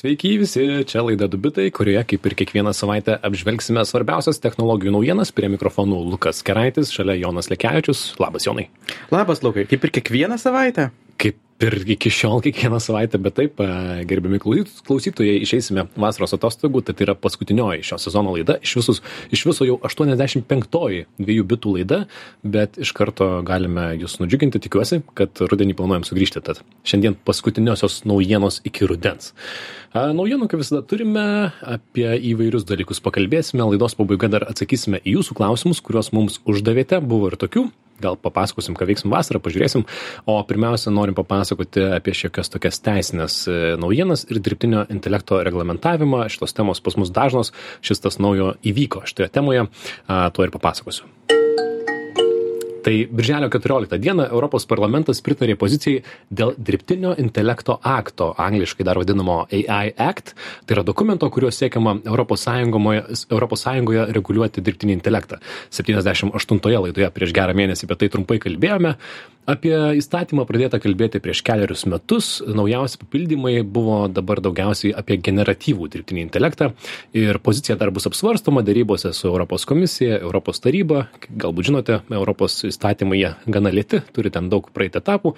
Sveiki visi, čia laida Dubitai, kurioje kaip ir kiekvieną savaitę apžvelgsime svarbiausias technologijų naujienas. Prie mikrofonų Lukas Keraitis, šalia Jonas Lekevičius. Labas Jonai. Labas Lukai, kaip ir kiekvieną savaitę? Kaip ir iki šiol kiekvieną savaitę, bet taip, gerbiami klausytojai, išeisime vasaros atostogų, tai, yra paskutinioji šio sezono laida, iš, visus, iš viso jau 85-oji dviejų bitų laida, bet iš karto galime jūs nudžiuginti, tikiuosi, kad rudenį planuojam sugrįžti, tad šiandien paskutiniosios naujienos iki rudens. Naujienų, kaip visada, turime apie įvairius dalykus pakalbėsime, laidos pabaiga dar atsakysime į jūsų klausimus, kuriuos mums uždavėte, buvo ir tokių, gal papasakosim, ką veiksim vasarą, pažiūrėsim. O pirmiausia, norim papasakoti apie šiokias tokias teisinės e, naujienas ir dirbtinio intelekto reglamentavimą. Šitos temos pas mus dažnos, šis tas naujo įvyko šitoje temoje, tuo ir papasakosiu tai birželio keturioliktą dieną europos parlamentas pritarė pozicijai dėl dirbtinio intelekto akto angliškai dar vadinamo ai act. Tai yra dokumento kuriuo siekiama europos sąjungoje europos sąjungoje reguliuoti dirbtinį intelektą. Septyniasdešim aštuntoje laidoje prieš gerą mėnesį apie tai trumpai kalbėjome. Apie įstatymą pradėta kalbėti prieš kelerius metus. Naujausi papildymai buvo dabar daugiausiai apie generatyvų dirbtinį intelektą. Ir pozicija dar bus apsvarstoma derybose su europos komisija europos taryba. Galbūt žinote europos įstatymai jie gana lėti turi ten daug praeiti etapų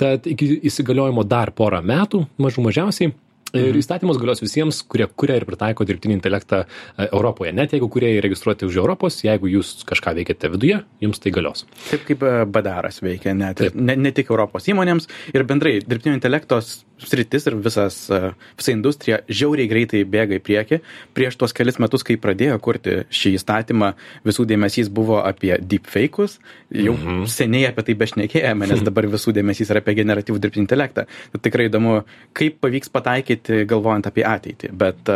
tad iki įsigaliojimo dar porą metų mažų mažiausiai ir mhm. įstatymas galios visiems kurie kuria ir pritaiko dirbtinį intelektą e, europoje. Net jeigu kūrėjai registruoti už europos jeigu jūs kažką veikiate viduje jums tai galios. Taip kaip e, bdaras veikia net ne, ne tik europos įmonėms ir bendrai dirbtinio intelekto sritis ir visas e, visa industrija žiauriai greitai bėga į priekį. Prieš tuos kelis metus kai pradėjo kurti šį įstatymą visų dėmesys buvo apie deepfake'us jau mhm. seniai apie tai bešnekėjome nes dabar visų dėmesys yra apie generatyvų dirbtinį intelektą. Tad tikrai įdomu kaip pavyks pataikyt ateitį galvojant apie ateitį. Bet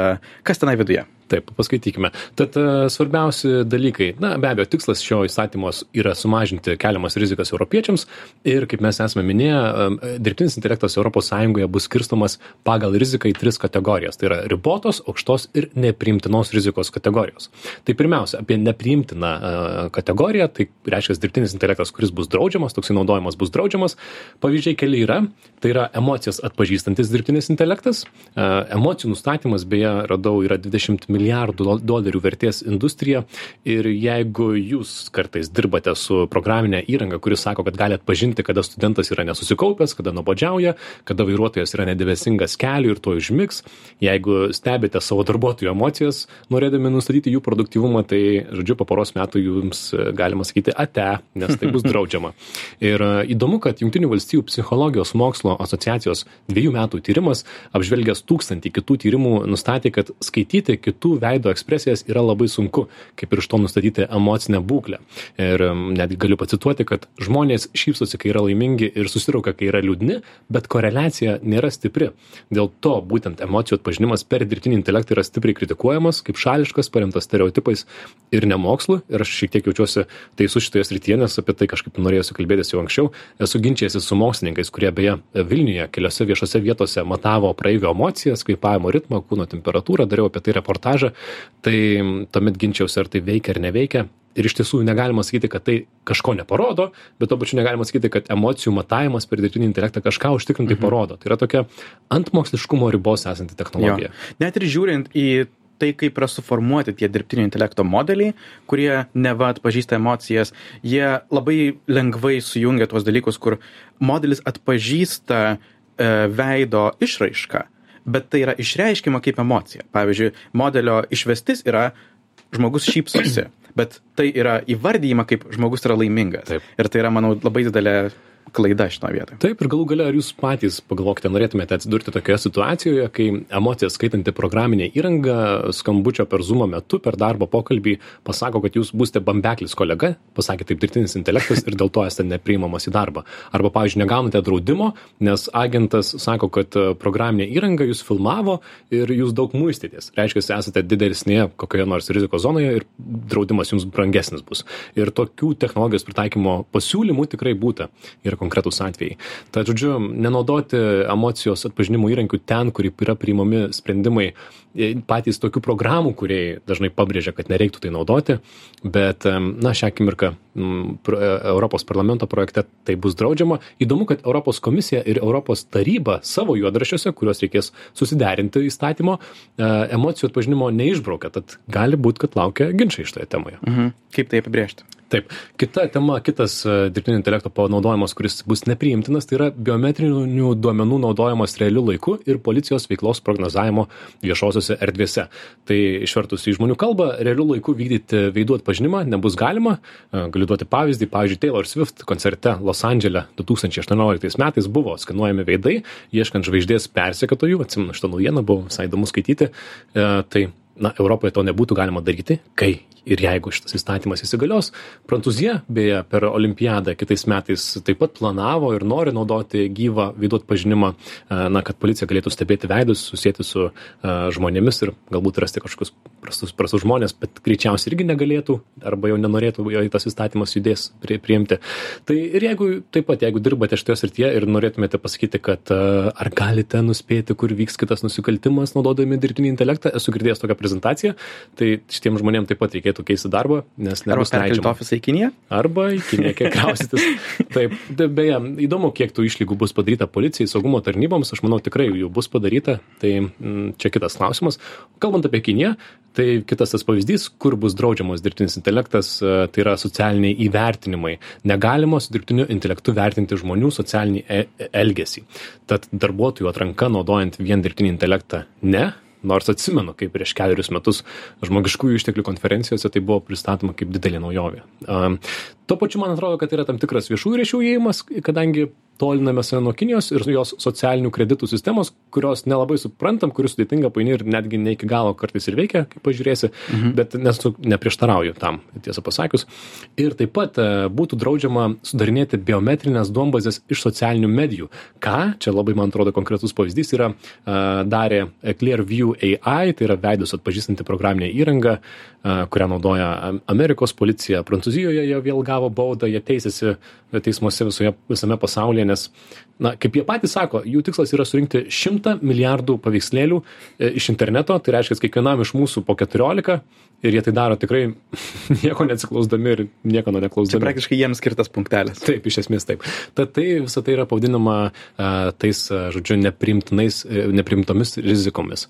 kas tenai viduje Taip, paskaitykime. Tad e, svarbiausi dalykai. Na, be abejo, tikslas šio įstatymos yra sumažinti keliamas rizikas europiečiams ir, kaip mes esame minėję, e, dirbtinis intelektas ES bus skirstomas pagal riziką į tris kategorijas. Tai yra ribotos, aukštos ir nepriimtinos rizikos kategorijos. Tai pirmiausia, apie nepriimtiną e, kategoriją, tai reiškia dirbtinis intelektas, kuris bus draudžiamas, toksai naudojimas bus draudžiamas. Pavyzdžiai keli yra. Tai yra emocijas atpažįstantis dirbtinis intelektas. Emocijų nustatymas, beje, radau, yra 20 milijonų milijardų dolerių vertės industrija. Ir jeigu jūs kartais dirbate su programine įranga kuri sako kad gali atpažinti kada studentas yra nesusikaupęs kada nuobodžiauja kada vairuotojas yra nedėmesingas keliui ir tuoj užmigs jeigu stebite savo darbuotojų emocijas norėdami nustatyti jų produktyvumą tai žodžiu po poros metų jums galima sakyti ate nes tai bus draudžiama. Ir e, įdomu kad jungtinių valstijų psichologijos mokslo asociacijos dviejų metų tyrimas apžvelgęs tūkstantį kitų tyrimų nustatė kad skaityti kitų kitų veido ekspresijas yra labai sunku, kaip ir iš to nustatyti emocinę būklę. Ir netgi galiu pacituoti, kad žmonės šypsosi, kai yra laimingi ir susirauka, kai yra liūdni, bet koreliacija nėra stipri. Dėl to būtent emocijų atpažinimas per dirbtinį intelektą yra stipriai kritikuojamas kaip šališkas, paremtas stereotipais ir nemokslu. Ir aš šiek tiek jaučiuosi teisų šitoje srityje, nes apie tai kažkaip norėjusi kalbėtis jau anksčiau. Esu ginčiasi su mokslininkais, kurie beje Vilniuje keliose viešose vietose matavo praeivio emocijas, kvėpavimo ritmą, kūno temperatūrą, dariau apie tai reportažą stažą, tai tuomet ginčiausi, ar tai veikia ar neveikia. Ir iš tiesų negalima sakyti, kad tai kažko neparodo, bet to pačiu negalima sakyti, kad emocijų matavimas per dirbtinį intelektą kažką užtikrintai mhm. parodo. Tai yra tokia ant moksliškumo ribos esanti technologija. Jo. Net ir žiūrint į tai, kaip yra suformuoti tie dirbtinio intelekto modeliai, kurie neva atpažįsta emocijas, jie labai lengvai sujungia tuos dalykus, kur modelis atpažįsta e, veido išraišką bet tai yra išreiškiama kaip emocija. Pavyzdžiui, modelio išvestis yra žmogus šypsosi, bet tai yra įvardyjama kaip žmogus yra laimingas. Taip. Ir tai yra, manau, labai didelė klaida šitoje vietoje. Taip, ir galų gale, ar jūs patys pagalvokite, norėtumėte atsidurti tokioje situacijoje, kai emocijas skaitanti programinė įranga skambučio per Zoom metu, per darbo pokalbį pasako, kad jūs būsite bambeklis kolega, pasakė taip dirbtinis intelektas ir dėl to esate nepriimamas į darbą. Arba, pavyzdžiui, negaunate draudimo, nes agentas sako, kad programinė įranga jūs filmavo ir jūs daug muistytės. Reiškia, esate didesnėje kokioje nors rizikos zonoje ir draudimas jums brangesnis bus. Ir tokių technologijos pritaikymo pasiūlymų tikrai būtų. Ir konkretūs atvejai. Tad žodžiu nenaudoti emocijos atpažinimo įrankių ten kur yra priimami sprendimai. E, patys tokių programų kūrėjai dažnai pabrėžia kad nereiktų tai naudoti bet na šią akimirką e, europos parlamento projekte tai bus draudžiama. Įdomu kad europos komisija ir europos taryba savo juodraščiuose kuriuos reikės susiderinti įstatymo e, emocijų atpažinimo neišbraukia. Tad gali būt kad laukia ginčai šitoje temoje. Mhm. kaip tai apibrėžti taip. Kita tema kitas e, dirbtinio intelekto panaudojimas kuris bus nepriimtinas tai yra biometrinių duomenų naudojimas realiu laiku ir policijos veiklos prognozavimo viešosiose erdvėse. Tai išvertus į žmonių kalbą realiu laiku vykdyti veidų atpažinimą nebus galima. E, galiu duoti pavyzdį. Pavyzdžiui taylor swift koncerte los tūkstančiai aštuonioliktais metais buvo skenuojami veidai ieškant žvaigždės persekiotojų. Atsimenu šitą naujieną buvo visai įdomu skaityti. E, tai na europoje to nebūtų galima daryti kai ir jeigu šitas įstatymas įsigalios. Prancūzija beje per olimpiadą kitais metais taip pat planavo ir nori naudoti gyvą veidų atpažinimą na kad policija galėtų stebėti veidus susieti su žmonėmis ir galbūt rasti kažkokius prastus prastus žmones bet greičiausiai irgi negalėtų arba jau nenorėtų jei tas įstatymas judės prie priimti. Tai ir jeigu taip pat jeigu dirbate šitoje srityje ir norėtumėte pasakyti kad ar galite nuspėti kur vyks kitas nusikaltimas naudodami dirbtinį intelektą esu girdėjęs tokią prezentaciją tai šitiem žmonėm taip pat reikėtų keisti darbą, nes nebus leidžiama. ofisą į Kiniją? Arba į Kiniją, kiek kraustytis. Taip, beje, įdomu, kiek tų išlygų bus padaryta policijai, saugumo tarnyboms, aš manau tikrai jų bus padaryta, tai m, mm, čia kitas klausimas. Kalbant apie Kiniją, tai kitas tas pavyzdys, kur bus draudžiamas dirbtinis intelektas, e, tai yra socialiniai įvertinimai. Negalima su dirbtiniu intelektu vertinti žmonių socialinį e elgesį. Tad darbuotojų atranka naudojant vien dirbtinį intelektą ne, nors atsimenu kaip prieš kelerius metus žmogiškųjų išteklių konferencijose tai buvo pristatoma kaip didelė naujovė. Tuo pačiu man atrodo kad yra tam tikras viešųjų ryšių įėjimas kadangi tolinamės nuo kinijos ir jos socialinių kreditų sistemos kurios nelabai suprantam kuri sudėtinga paini ir netgi ne iki galo kartais ir veikia kaip pažiūrėsi mhm. bet nesu neprieštarauju tam tiesą pasakius ir taip pat e, būtų draudžiama sudarinėti biometrines duombazes iš socialinių medijų ką čia labai man atrodo konkretus pavyzdys yra e, darė clearview ai tai yra veidus atpažįstanti programinė įranga kurią naudoja Amerikos policija. Prancūzijoje jie vėl gavo baudą, jie teisėsi teismuose visoje, visame pasaulyje, nes, na, kaip jie patys sako, jų tikslas yra surinkti 100 milijardų paveikslėlių e, iš interneto, tai reiškia, kiekvienam iš mūsų po 14 ir jie tai daro tikrai nieko neatsiklausdami ir nieko neklausdami. Tai praktiškai jiems skirtas punktelis. Taip, iš esmės taip. Tad tai visą tai yra pavadinama uh, tais, uh, žodžiu, neprimtomis rizikomis.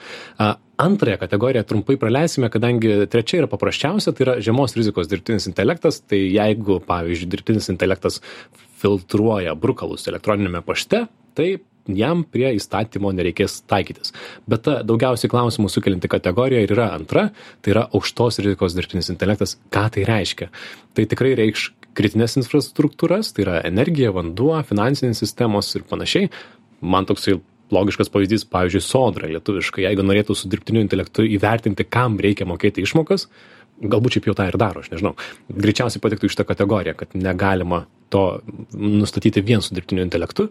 Antrąją kategoriją trumpai praleisime, kadangi trečia yra paprasčiausia, tai yra žemos rizikos dirbtinis intelektas. Tai jeigu, pavyzdžiui, dirbtinis intelektas filtruoja brukalus elektroninėme pašte, tai jam prie įstatymo nereikės taikytis. Bet ta daugiausiai klausimų sukelianti kategorija ir yra antra, tai yra aukštos rizikos dirbtinis intelektas. Ką tai reiškia? Tai tikrai reikš kritinės infrastruktūras, tai yra energija, vanduo, finansinės sistemos ir panašiai. Man toksai logiškas pavyzdys, pavyzdžiui, sodra lietuviškai, jeigu norėtų su dirbtiniu intelektu įvertinti, kam reikia mokėti išmokas, galbūt šiaip jau tą ir daro, aš nežinau. Greičiausiai patiktų iš tą kategoriją, kad negalima to nustatyti vien su dirbtiniu intelektu.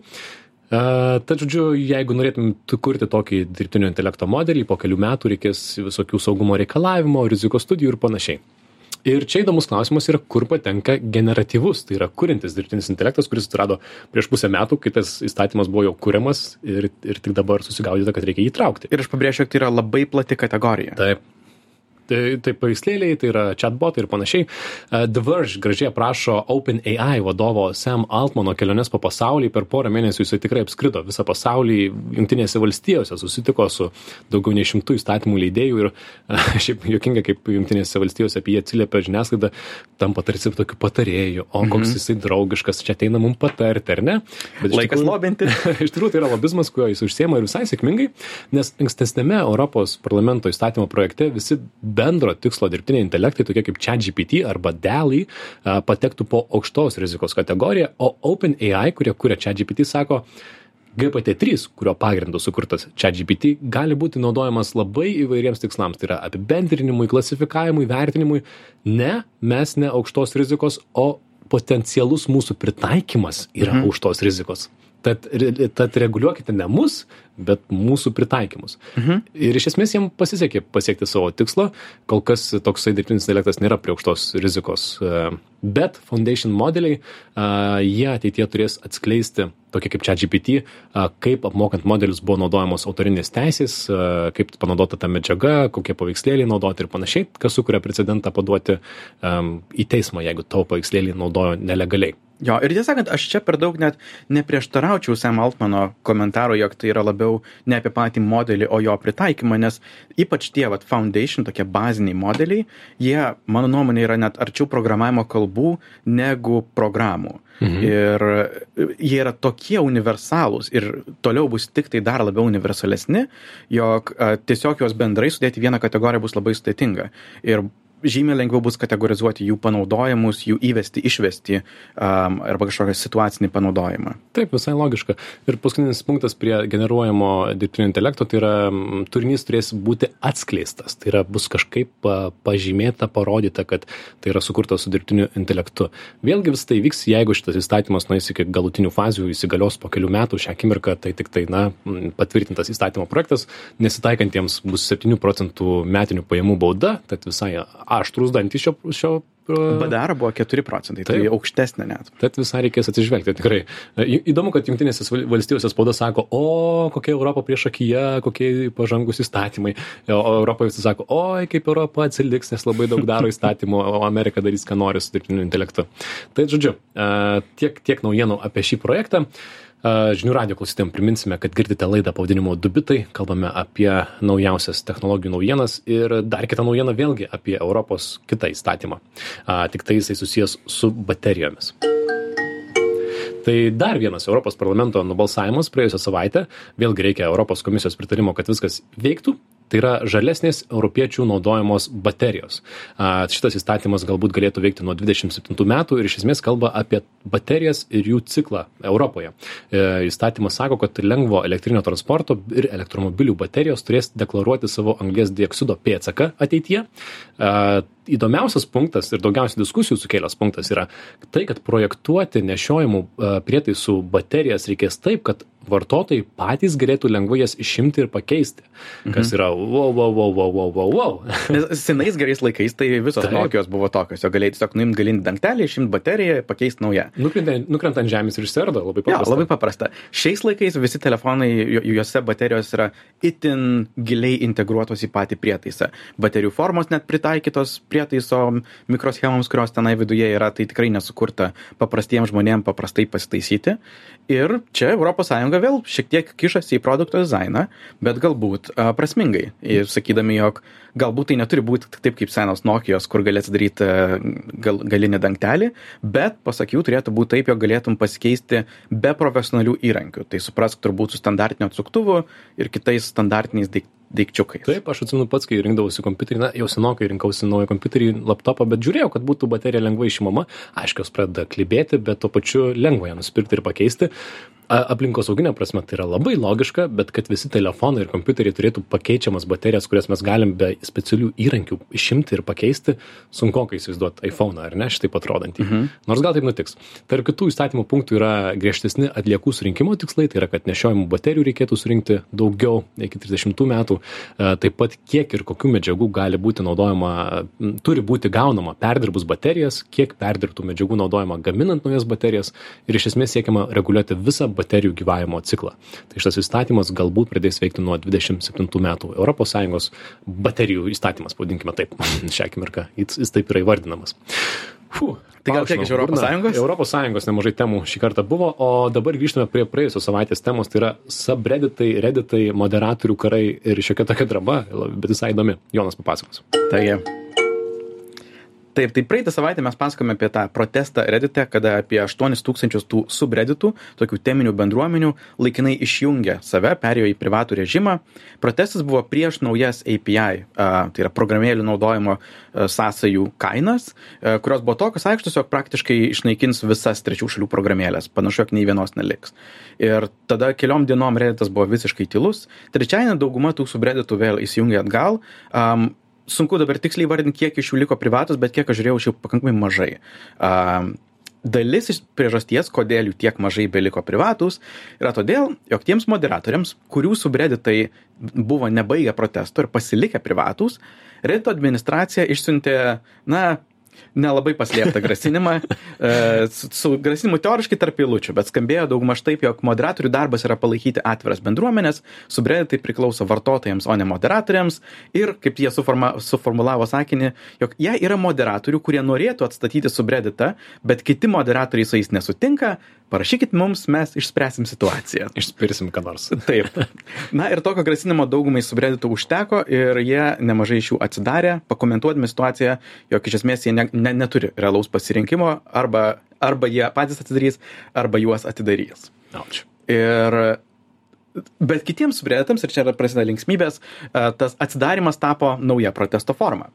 Tad, žodžiu, jeigu norėtum kurti tokį dirbtinio intelekto modelį, po kelių metų reikės visokių saugumo reikalavimų, rizikos studijų ir panašiai. Ir čia įdomus klausimas yra, kur patenka generatyvus, tai yra kurintis dirbtinis intelektas, kuris atsirado prieš pusę metų, kai tas įstatymas buvo jau kuriamas ir, ir tik dabar susigaudyta, kad reikia jį įtraukti. Ir aš pabrėžiu, kad tai yra labai plati kategorija. Taip, tai, tai paveikslėliai, tai yra chatbotai ir panašiai. Uh, The Verge gražiai aprašo OpenAI vadovo Sam Altmano keliones po pasaulį. Per porą mėnesių jisai tikrai apskrido visą pasaulį. Junktinėse valstijose susitiko su daugiau nei šimtų įstatymų leidėjų ir uh, šiaip jokinga, kaip Junktinėse valstijose apie jį atsiliepia žiniasklaida, tampa tarsi tokiu patarėju, o koks -hmm. jisai draugiškas, čia ateina mums patarti, ar ne? Bet Laikas tikrųjų, lobinti. iš tikrųjų tai yra lobizmas, kuo jis užsiema ir visai sėkmingai, nes ankstesnėme Europos parlamento įstatymo projekte visi bendro tikslo dirbtiniai intelektai, tokie kaip ChatGPT arba DALI, patektų po aukštos rizikos kategoriją, o OpenAI, kurie kuria ChatGPT, sako, GPT-3, kurio pagrindu sukurtas ChatGPT, gali būti naudojamas labai įvairiems tikslams. Tai yra apibendrinimui, klasifikavimui, vertinimui. Ne, mes ne aukštos rizikos, o potencialus mūsų pritaikymas yra mhm. aukštos rizikos. Tad, tad reguliuokite ne mus, bet mūsų pritaikymus. Mhm. Ir iš esmės jiems pasisekė pasiekti savo tikslą. Kol kas toksai dirbtinis intelektas nėra prie aukštos rizikos. e, Bet foundation modeliai, a, jie ateitie turės atskleisti, tokie kaip ChatGPT, a, kaip apmokant modelius buvo naudojamos autorinės teisės, kaip panaudota ta medžiaga, kokie paveikslėliai naudoti ir panašiai, kas sukuria precedentą paduoti į teismą, jeigu tavo paveikslėlį naudojo nelegaliai. Jo, ir tiesą sakant, aš čia per daug net neprieštaraučiau Sam Altmano komentaro, jog tai yra labiau ne apie patį modelį, o jo pritaikymą, nes ypač tie vat, foundation, tokie baziniai modeliai, jie, mano nuomonė, yra net arčiau programavimo kalbų negu programų. Mhm. Ir jie yra tokie universalūs ir toliau bus tik tai dar labiau universalesni, jog a, tiesiog juos bendrai sudėti vieną kategoriją bus labai sudėtinga. Ir žymiai lengviau bus kategorizuoti jų panaudojimus, jų įvesti, išvesti um, arba kažkokią situacinį panaudojimą. Taip, visai logiška. Ir paskutinis punktas prie generuojamo dirbtinio intelekto, tai yra turinys turės būti atskleistas. Tai yra bus kažkaip pa- pažymėta, parodyta, kad tai yra sukurta su dirbtiniu intelektu. Vėlgi vis tai vyks, jeigu šitas įstatymas nueis iki galutinių fazių, įsigalios po kelių metų, šią akimirką tai tik tai, na, patvirtintas įstatymo projektas, nesitaikantiems bus 7 procentų metinių pajamų bauda, tad visai aštrus dantys šio, šio e, BDR buvo 4 procentai, tai aukštesnė net. Tad visai reikės atsižvelgti, tikrai. Į- Įdomu, kad Junktinėse val- valstijose spauda sako, o kokia Europa prieš akiją, kokie pažangus įstatymai. O Europa visi sako, oi, kaip Europa atsiliks, nes labai daug daro įstatymų, o Amerika darys, ką nori su dirbtiniu intelektu. Tai žodžiu, e, tiek, tiek naujienų apie šį projektą. E, Žinių radio klausytėm priminsime, kad girdite laidą pavadinimu Dubitai, kalbame apie naujausias technologijų naujienas ir dar kitą naujieną vėlgi apie Europos kitą įstatymą. Tik tai jisai susijęs su baterijomis. Tai dar vienas Europos parlamento nubalsavimas praėjusią savaitę. Vėlgi reikia Europos komisijos pritarimo, kad viskas veiktų. Tai yra žalesnės europiečių naudojamos baterijos. Šitas įstatymas galbūt galėtų veikti nuo 27 metų ir iš esmės kalba apie baterijas ir jų ciklą Europoje. E, Įstatymas sako, kad lengvo elektrinio transporto ir elektromobilių baterijos turės deklaruoti savo anglės dioksido pėdsaką ateityje. Įdomiausias punktas ir daugiausiai diskusijų sukėlęs punktas yra tai, kad projektuoti nešiojimų e, prietaisų baterijas reikės taip, kad vartotojai patys galėtų lengvai jas išimti ir pakeisti. Kas yra wow, wow, wow, wow, wow, wow, wow. Nes senais gerais laikais tai visos Taip. Nokijos buvo tokios, jo galėjai tiesiog nuimti galinį dangtelį, išimti bateriją, pakeisti naują. Nukrenta, ant žemės ir išsirdo, labai Ja, paprasta. labai paprasta. Šiais laikais visi telefonai, ju- juose baterijos yra itin giliai integruotos į patį prietaisą. Baterijų formos net pritaikytos prietaiso mikroschemoms, kurios tenai viduje yra, tai tikrai nesukurta paprastiems žmonėms paprastai pasitaisyti. Ir čia ES vėl šiek tiek kišasi į produkto dizainą, bet galbūt a, prasmingai. Ir sakydami, jog galbūt tai neturi būti taip kaip senos Nokijos, kur gali atsidaryti a, gal, galinį dangtelį, bet pasak jų turėtų būti taip, jog galėtum pasikeisti be profesionalių įrankių. Tai suprask turbūt su standartiniu atsuktuvu ir kitais standartiniais daik, daikčiukais. Taip, aš atsimenu pats, kai rinkdavausi kompiuterį, na, jau senokai rinkausi naują kompiuterį, laptopą, bet žiūrėjau, kad būtų baterija lengvai išimama, aišku, jos pradeda klibėti, bet tuo pačiu lengva ją nusipirkti ir pakeisti. A- Aplinkosauginė prasme tai yra labai logiška, bet kad visi telefonai ir kompiuteriai turėtų pakeičiamas baterijas, kurias mes galim be specialių įrankių išimti ir pakeisti, sunku įsivaizduoti iPhone, ar ne, šitaip atrodantį. Mhm. Nors gal taip nutiks. Tarp kitų įstatymų punktų yra griežtesni atliekų surinkimo tikslai, tai yra, kad nešiojamų baterijų reikėtų surinkti daugiau iki 30 metų. Taip pat kiek ir kokių medžiagų gali būti naudojama, turi būti gaunama perdirbus baterijas, kiek perdirbtų medžiagų naudojama gaminant naujas baterijas ir iš esmės siekiama reguliuoti visą baterijų gyvavimo ciklą. Tai šitas įstatymas galbūt pradės veikti nuo 27 metų. ES baterijų įstatymas, pavadinkime taip, šią akimirką. Jis, jis taip yra įvardinamas. Fuh, Tai gal tiek iš Paušinau ES? burną. ES nemažai temų šį kartą buvo, o dabar grįžtame prie praėjusios savaitės temos, tai yra subredditai, redditai, moderatorių karai ir šiokia tokia drama, bet visai įdomi. Jonas papasakos. Taigi. Taip, tai praeitą savaitę mes pasakome apie tą protestą Reddite, kada apie 8000 tų subredditų, tokių teminių bendruomenių, laikinai išjungė save, perėjo į privatų režimą. Protestas buvo prieš naujas API, a, tai yra programėlių naudojimo sąsajų kainas, a, kurios buvo tokios aikštos, jog praktiškai išnaikins visas trečių šalių programėlės, panašu, jog nei vienos neliks. Ir tada keliom dienom Redditas buvo visiškai tylus. Trečiadienį dauguma tų subredditų vėl įsijungė atgal. Um, sunku dabar tiksliai vardinti, kiek iš jų liko privatus, bet kiek aš žiūrėjau, šiaip pakankamai mažai. Um, dalis iš priežasties, kodėl jų tiek mažai beliko privatus, yra todėl, jog tiems moderatoriams, kurių subreditai buvo nebaigę protesto ir pasilikę privatus, Reddito administracija išsiuntė, na, nelabai paslėptą grasinimą, e, su, su grasinimu teoriškai tarp eilučių, bet skambėjo daugmaž taip, jog moderatorių darbas yra palaikyti atviras bendruomenės, subredditai priklauso vartotojams, o ne moderatoriams ir, kaip jie suforma, suformulavo sakinį, jog jie yra moderatorių, kurie norėtų atstatyti subredditą, bet kiti moderatoriai su jais nesutinka, parašykit mums, mes išspręsim situaciją. Išspirsim ką nors. Taip. Na ir tokio grasinimo daugumai subredditų užteko ir jie nemažai iš jų atsidarė, pakomentuodami situaciją, jog iš esmės jie ne, ne, neturi realaus pasirinkimo, arba, arba jie patys atidarys, arba juos atidarys. Auč. Ir Bet kitiems subredditams, ir čia yra prasideda linksmybės, e, tas atsidarimas tapo nauja protesto forma.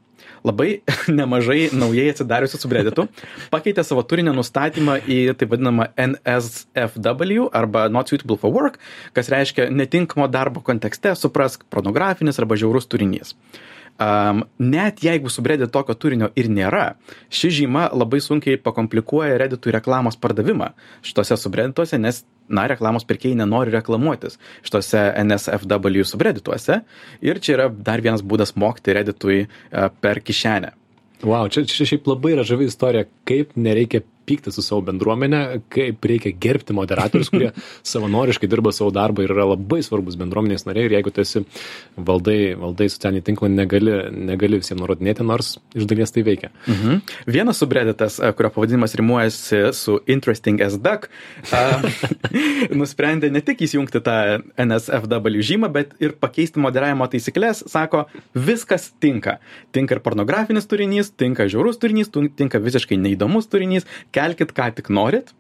Labai nemažai naujai atsidariusių subredditų pakeitė savo turinio nustatymą į taip vadinamą NSFW arba Not Suitable for Work, kas reiškia netinkamo darbo kontekste suprask pornografinis arba žiaurus turinys. Um, net jeigu subreddit tokio turinio ir nėra, ši žyma labai sunkiai pakomplikuoja redditui reklamos pardavimą šitose subreddituose, nes, na, reklamos pirkėjai nenori reklamuotis šitose NSFW subreddituose. Ir čia yra dar vienas būdas mokti redditui per kišenę. Wow, čia, čia šiaip labai yra žavi istorija, kaip nereikia pykti su savo bendruomenė, kaip reikia gerbti moderatorius, kurie savanoriškai dirba savo darbą ir yra labai svarbus bendruomenės nariai. Ir jeigu tu esi valdai, valdai socialinį tinklą, negali, negali visiems nurodinėti, nors iš dalies tai veikia. Mhm. Vienas subredditas, e, kurio pavadinimas rimuojasi su Interesting as Duck, nusprendė ne tik įsijungti tą NSFW žymą, bet ir pakeisti moderavimo taisyklės. Sako, viskas tinka. Tinka ir pornografinis turinys, tinka žiaurus turinys, tinka visiškai neįdomus turinys, kelkit ką tik norit.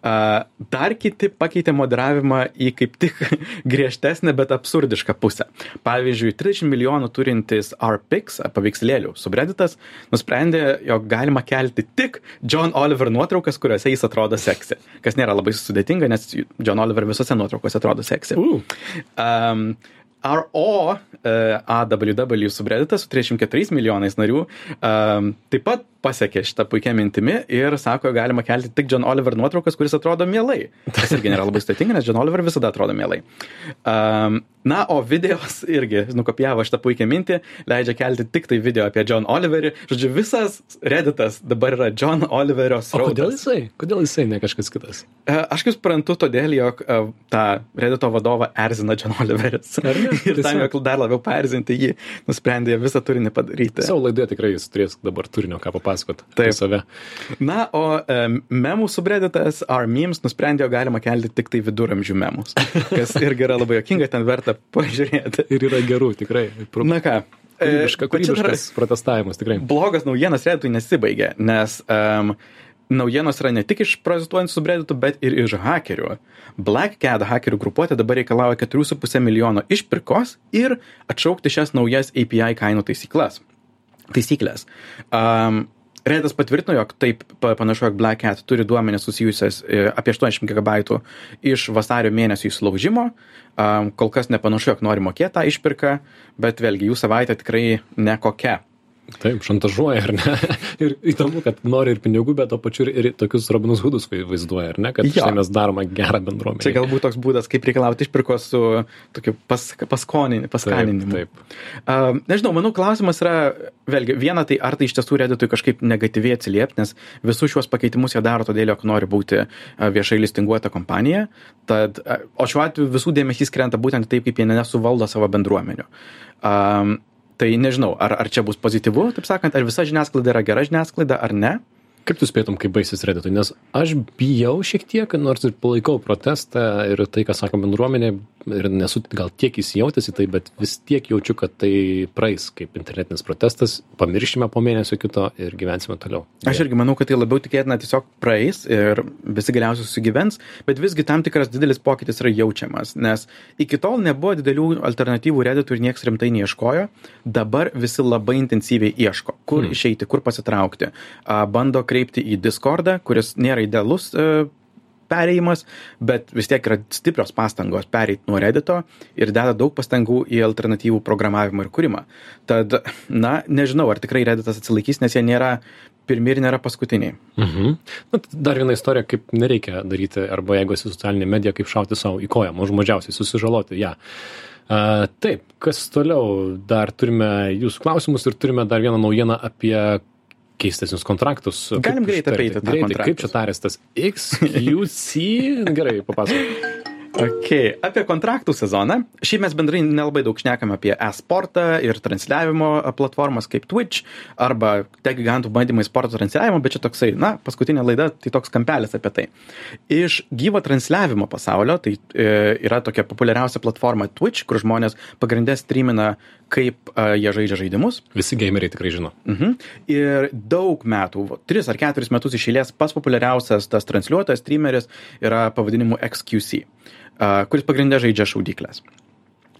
Uh, dar kiti pakeitė moderavimą į kaip tik griežtesnę, bet absurdišką pusę. Pavyzdžiui, 30 milijonų turintis RPix, paveikslėlių subredditas, nusprendė, jog galima kelti tik John Oliver nuotraukas, kuriuose jis atrodo seksi. Kas nėra labai sudėtinga, nes John Oliver visose nuotraukose atrodo seksi. Uh. Um, RO AWW subredditas su 34 milijonais narių um, taip pat pasiekė šitą puikia mintimi ir sako, galima kelti tik John Oliver nuotraukas, kuris atrodo mielai. Tas irgi nėra labai sudėtinga, nes John Oliver visada atrodo mielai. Um, na, o videos irgi nukopijavo šitą puikią mintį, leidžia kelti tik tai video apie John Oliverį. Žodžiu, visas redditas dabar yra John Oliverio srautas. O kodėl jisai? Kodėl jisai, ne kažkas kitas? Uh, aš kaip suprantu, todėl, jog uh, tą reddito vadovą erzina John Oliveris. ir tam, jog dar labiau paerzinti jį, nusprendė visą turinį padaryti. Savo laidoje tikrai jis turės dabar turinio ką papasakoti papasakot apie save. Na, o um, memų subredditas ar memes nusprendė, jog galima kelti tik tai viduramžių memus, kas irgi yra labai jokinga, ten verta pažiūrėti. Ir yra gerų, tikrai. Pro... Na ką. Kūrybiška, kūrybiškas protestavimas, tikrai. Blogas naujienas reditui nesibaigė, nes um, naujienos yra ne tik iš protestuojančių subredditų, bet ir iš hakerių. Black Cat hakerių grupuotė dabar reikalauja 4,5 milijono išpirkos ir atšaukti šias naujas API kainų taisyklas. Taisyklės. Um, Reddas patvirtino, jog taip panašu, jog Black Cat turi duomenės susijusias e, apie 80 GB iš vasario mėnesio įsilaužimo. Kol kas nepanašu, jog nori mokėti tą išpirką, bet vėlgi jų savaitė tikrai nekokia. Taip, šantažuoja, ar ne? Ir įdomu, kad nori ir pinigų, bet to pačiu ir, tokius Robinus Hudus vaizduoja, ar ne? Kad štai mes darome gerą bendruomenę. Čia galbūt toks būdas, kaip reikalauti išpirkos su tokiu pas, paskoninimu. Taip. taip. Uh, nežinau, manau, klausimas yra, vėlgi, viena tai, ar tai iš tiesų reditui kažkaip negatyviai atsiliepti, nes visus šiuos pakeitimus jie daro todėl, jog nori būti viešai listinguota kompanija. Tad, o šiuo atveju visų dėmesys krenta būtent taip, kaip jie nesuvaldo savo bendruomenių. Um, tai nežinau ar ar čia bus pozityvu taip sakant ar visa žiniasklaida yra gera žiniasklaida ar ne Kaip tu spėtum, kaip baigsis reditui? Nes aš bijau šiek tiek, nors ir palaikau protestą ir tai, ką sako bendruomenė, ir nesu gal tiek įsijautęs į tai, bet vis tiek jaučiu, kad tai praeis kaip internetinis protestas, pamiršime po mėnesio kito ir gyvensime toliau. Aš irgi manau, kad tai labiau tikėtina tiesiog praeis ir visi galiausiai susigyvens, bet visgi tam tikras didelis pokytis yra jaučiamas, nes iki tol nebuvo didelių alternatyvų reditui ir niekas rimtai neieškojo, dabar visi labai intensyviai ieško, kur hmm. išeiti, kur pasitraukti, bando kreipti į Discordą, kuris nėra idealus e, perėjimas, bet vis tiek yra stiprios pastangos pereiti nuo Reddito ir deda daug pastangų į alternatyvų programavimą ir kūrimą. Tad, na, nežinau, ar tikrai Redditas atsilaikys, nes jie nėra pirmi ir nėra paskutiniai. Mhm. Na, dar viena istorija, kaip nereikia daryti, arba jeigu esi socialinė medija, kaip šauti savo į koją, mažų mažiausiai susižaloti ją. Ja. Uh, taip, kas toliau? Dar turime jūsų klausimus ir turime dar vieną naujieną apie keistesnius kontraktus. Galim greitai apeiti tą greitai. Kaip čia tarės tas XQC? Gerai, papasakok. Okay. Apie kontraktų sezoną. Šiaip mes bendrai nelabai daug šnekam apie e-sportą ir transliavimo platformas kaip Twitch arba tech gigantų bandymai sporto transliavimo, bet čia toksai, na, paskutinė laida, tai toks kampelis apie tai. Iš gyvo transliavimo pasaulio, tai e, yra tokia populiariausia platforma Twitch, kur žmonės pagrindę streamina, kaip e, jie žaidžia žaidimus. Visi gameriai tikrai žino. Mhm. Ir daug metų, tris ar keturis metus iš eilės, pas populiariausias tas transliuotojas, streameris yra pavadinimu XQC kuris pagrindė žaidžia šaudyklės.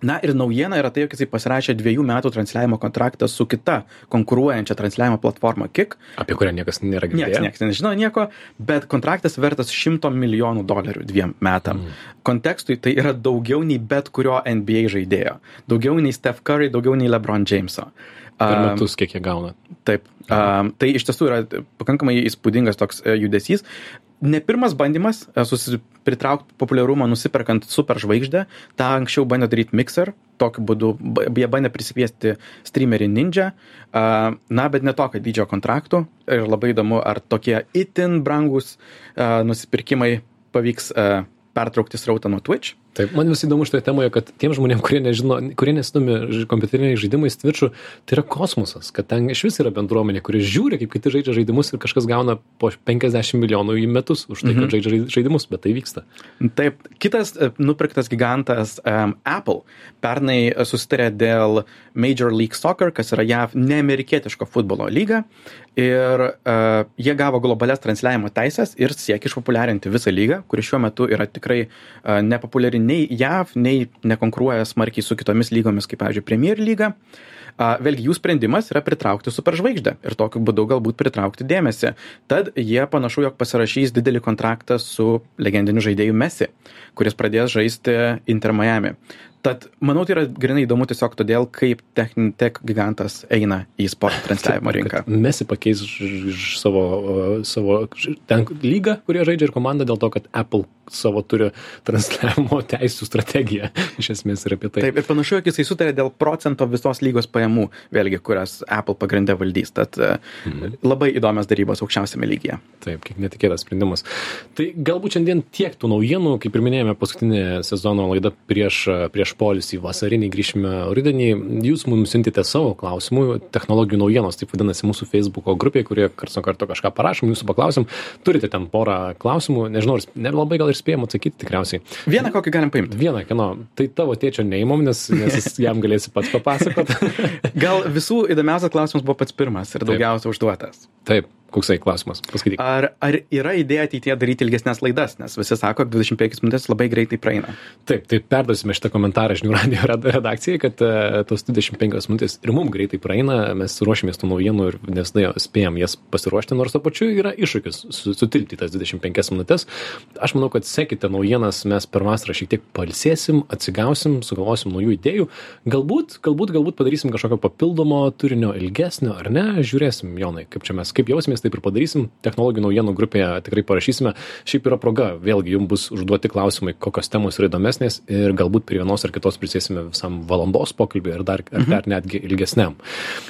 Na ir naujiena yra tai, jog jisai pasirašė dviejų metų transliavimo kontraktą su kita konkuruojančia transliavimo platforma KIK. Apie kurią niekas nėra girdėjęs. Niekas, niekas nežino nieko, bet kontraktas vertas 100 milijonų dolerių dviem metam. Mm. Kontekstui tai yra daugiau nei bet kurio NBA žaidėjo. Daugiau nei Steph Curry, daugiau nei LeBron Jameso. Per metus kiek jie gauna. Taip. Um, tai iš tiesų yra pakankamai įspūdingas toks e, judesys ne pirmas bandymas e, susipritraukti populiarumą nusiperkant superžvaigždę. Ta anksčiau bandė daryti Mixer, tokiu būdu jie bandė prisikviesti streamerį Ninja, na, bet ne tokio dydžio kontraktų. Ir labai įdomu, ar tokie itin brangus nusipirkimai pavyks pertraukti srautą nuo Twitch. Taip, man vis įdomu šitoje temoje, kad tiem žmonėm, kurie nežino, kurie nesidomi kompiuteriniais žaidimais Twitch'u, tai yra kosmosas, kad ten iš vis yra bendruomenė, kurie žiūri, kaip kiti žaidžia žaidimus ir kažkas gauna po 50 milijonų į metus už tai, kad mhm. žaidžia žaidimus, bet tai vyksta. Taip, kitas e, nupirktas gigantas um, Apple pernai susitarė dėl Major League Soccer, kas yra JAV neamerikietiško futbolo lyga ir uh, jie gavo globalias transliavimo teisės ir siekia išpopuliarinti visą lygą, kuri šiuo metu yra tikrai uh, nepopuliari nei jav nei nekonkuruoja smarkiai su kitomis lygomis kaip pavyzdžiui premier lyga. Vėlgi jų sprendimas yra pritraukti superžvaigždę ir tokiu būdu galbūt pritraukti dėmesį. Tad jie panašu jog pasirašys didelį kontraktą su legendiniu žaidėju mesi kuris pradės žaisti inter miami tad manau tai yra grynai įdomu tiesiog todėl kaip techn tech gigantas eina į sporto transliavimo rinką. Mesi pakeis savo savo ten lygą kurie žaidžia ir komandą dėl to kad apple savo turi transliavimo teisų strategiją iš esmės ir apie tai. Taip ir panašu jog jisai sutarė dėl procento visos lygos pajamų vėlgi kurias apple pagrinde valdys. Tad mhm. labai įdomios darybos aukščiausiame lygyje. Taip kiek netikėtas sprendimas. Tai galbūt šiandien tiek tų naujienų. Kaip ir minėjome paskutinė sezono laida prieš prieš prieš poilsį vasarinį grįšime rudenį. Jūs mums siuntėte savo klausimų technologijų naujienos taip vadinasi mūsų feisbuko grupėj kurie karts nuo karto kažką parašom jūsų paklausim. Turite ten porą klausimų nežinau nelabai gal ir spėjam atsakyti tikriausiai. Vieną kokį galim paimt vieną kieno tai tavo tėčio neimam nes nes jam galėsi pats papasakot. Gal visų įdomiausias klausimas buvo pats pirmas ir daugiausia užduotas. Taip koksai klausimas? Paskaityk. Ar ar yra idėja ateityje daryti ilgesnes laidas? Nes visi sako dvidešim penkios minutės labai greitai praeina. Taip tai perduosime šitą komentarą žinių radijo redakcijai kad e, tos dvidešim penkios minutės ir mum greitai praeina. Mes ruošiamės tų naujienų ir nes na spėjam jas pasiruošti nors tuo pačiu yra iššūkis su sutilpti tas dvidešim penkias minutes aš manau kad sekite naujienas mes per vasarą šiek tiek pailsėsim atsigausim sugalvosim naujų idėjų. Galbūt galbūt galbūt padarysim kažkokio papildomo turinio ilgesnio ar ne? Žiūrėsim jonai kaip čia mes kaip jausimės taip ir padarysim. Technologijų naujienų grupėje tikrai parašysime. Šiaip yra proga vėlgi jum bus užduoti klausimai kokios temos yra įdomesnės ir galbūt prie vienos ar kitos prisėsime visam valandos pokalbiui ar dar ar mhm. dar netgi ilgesniam.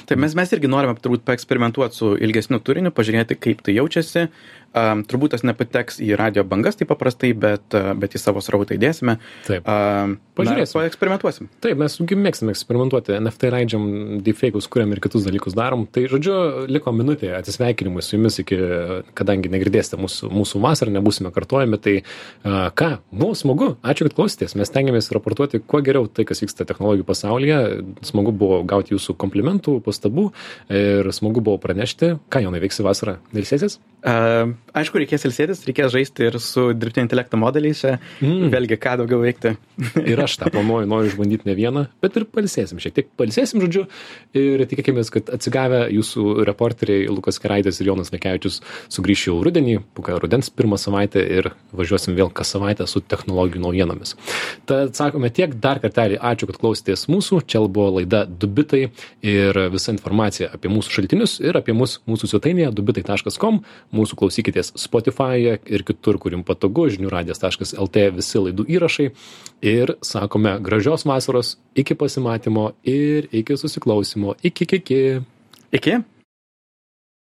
Taip mes mes irgi norime turbūt paeksperimentuot su ilgesniu turiniu pažiūrėti kaip tai jaučiasi Um, turbūt tas nepateks į radio bangas taip paprastai, bet, bet į savo srautą įdėsime. Taip. Um, Pažiūrėsim. Paeksperimentuosim. Taip, mes mėgstame eksperimentuoti, NFT leidžiam, deepfake'us kuriam ir kitus dalykus darom. Tai žodžiu, liko minutė atsisveikinimui su jumis iki, kadangi negirdėsite mūsų, mūsų vasarą, nebusime kartuojami. Tai uh, ką, buvo smagu, ačiū, kad klausėtės. Mes tengiamės raportuoti kuo geriau tai, kas vyksta technologijų pasaulyje. Smagu buvo gauti jūsų komplimentų, pastabų ir smagu buvo pranešti, ką jau nuveiksi vasarą. Ilsėsis? Uh, aišku, reikės ilsėtis, reikės žaisti ir su dirbtinio intelekto modeliais, mm. vėlgi ką daugiau veikti. ir aš tą planuoju, noriu išbandyti ne vieną, bet ir palsėsim šiek tiek, palsėsim, žodžiu, ir tikėkime, kad atsigavę jūsų reporteriai Lukas Keraitis ir Jonas Nekevičius sugrįš jau rudenį, puka rudens pirmą savaitę ir važiuosim vėl kas savaitę su technologijų naujienomis. Tad sakome tiek, dar kartelį ačiū, kad klausėtės mūsų, čia buvo laida Dubitai ir visa informacija apie mūsų šaltinius ir apie mus mūsų svetainėje dubitai.com, mūsų klausykitės Spotify'e ir kitur, kur jums patogu, žinių radijas.lt visi laidų įrašai. Ir sakome gražios vasaros, iki pasimatymo ir iki susiklausimo. Iki, iki. Iki.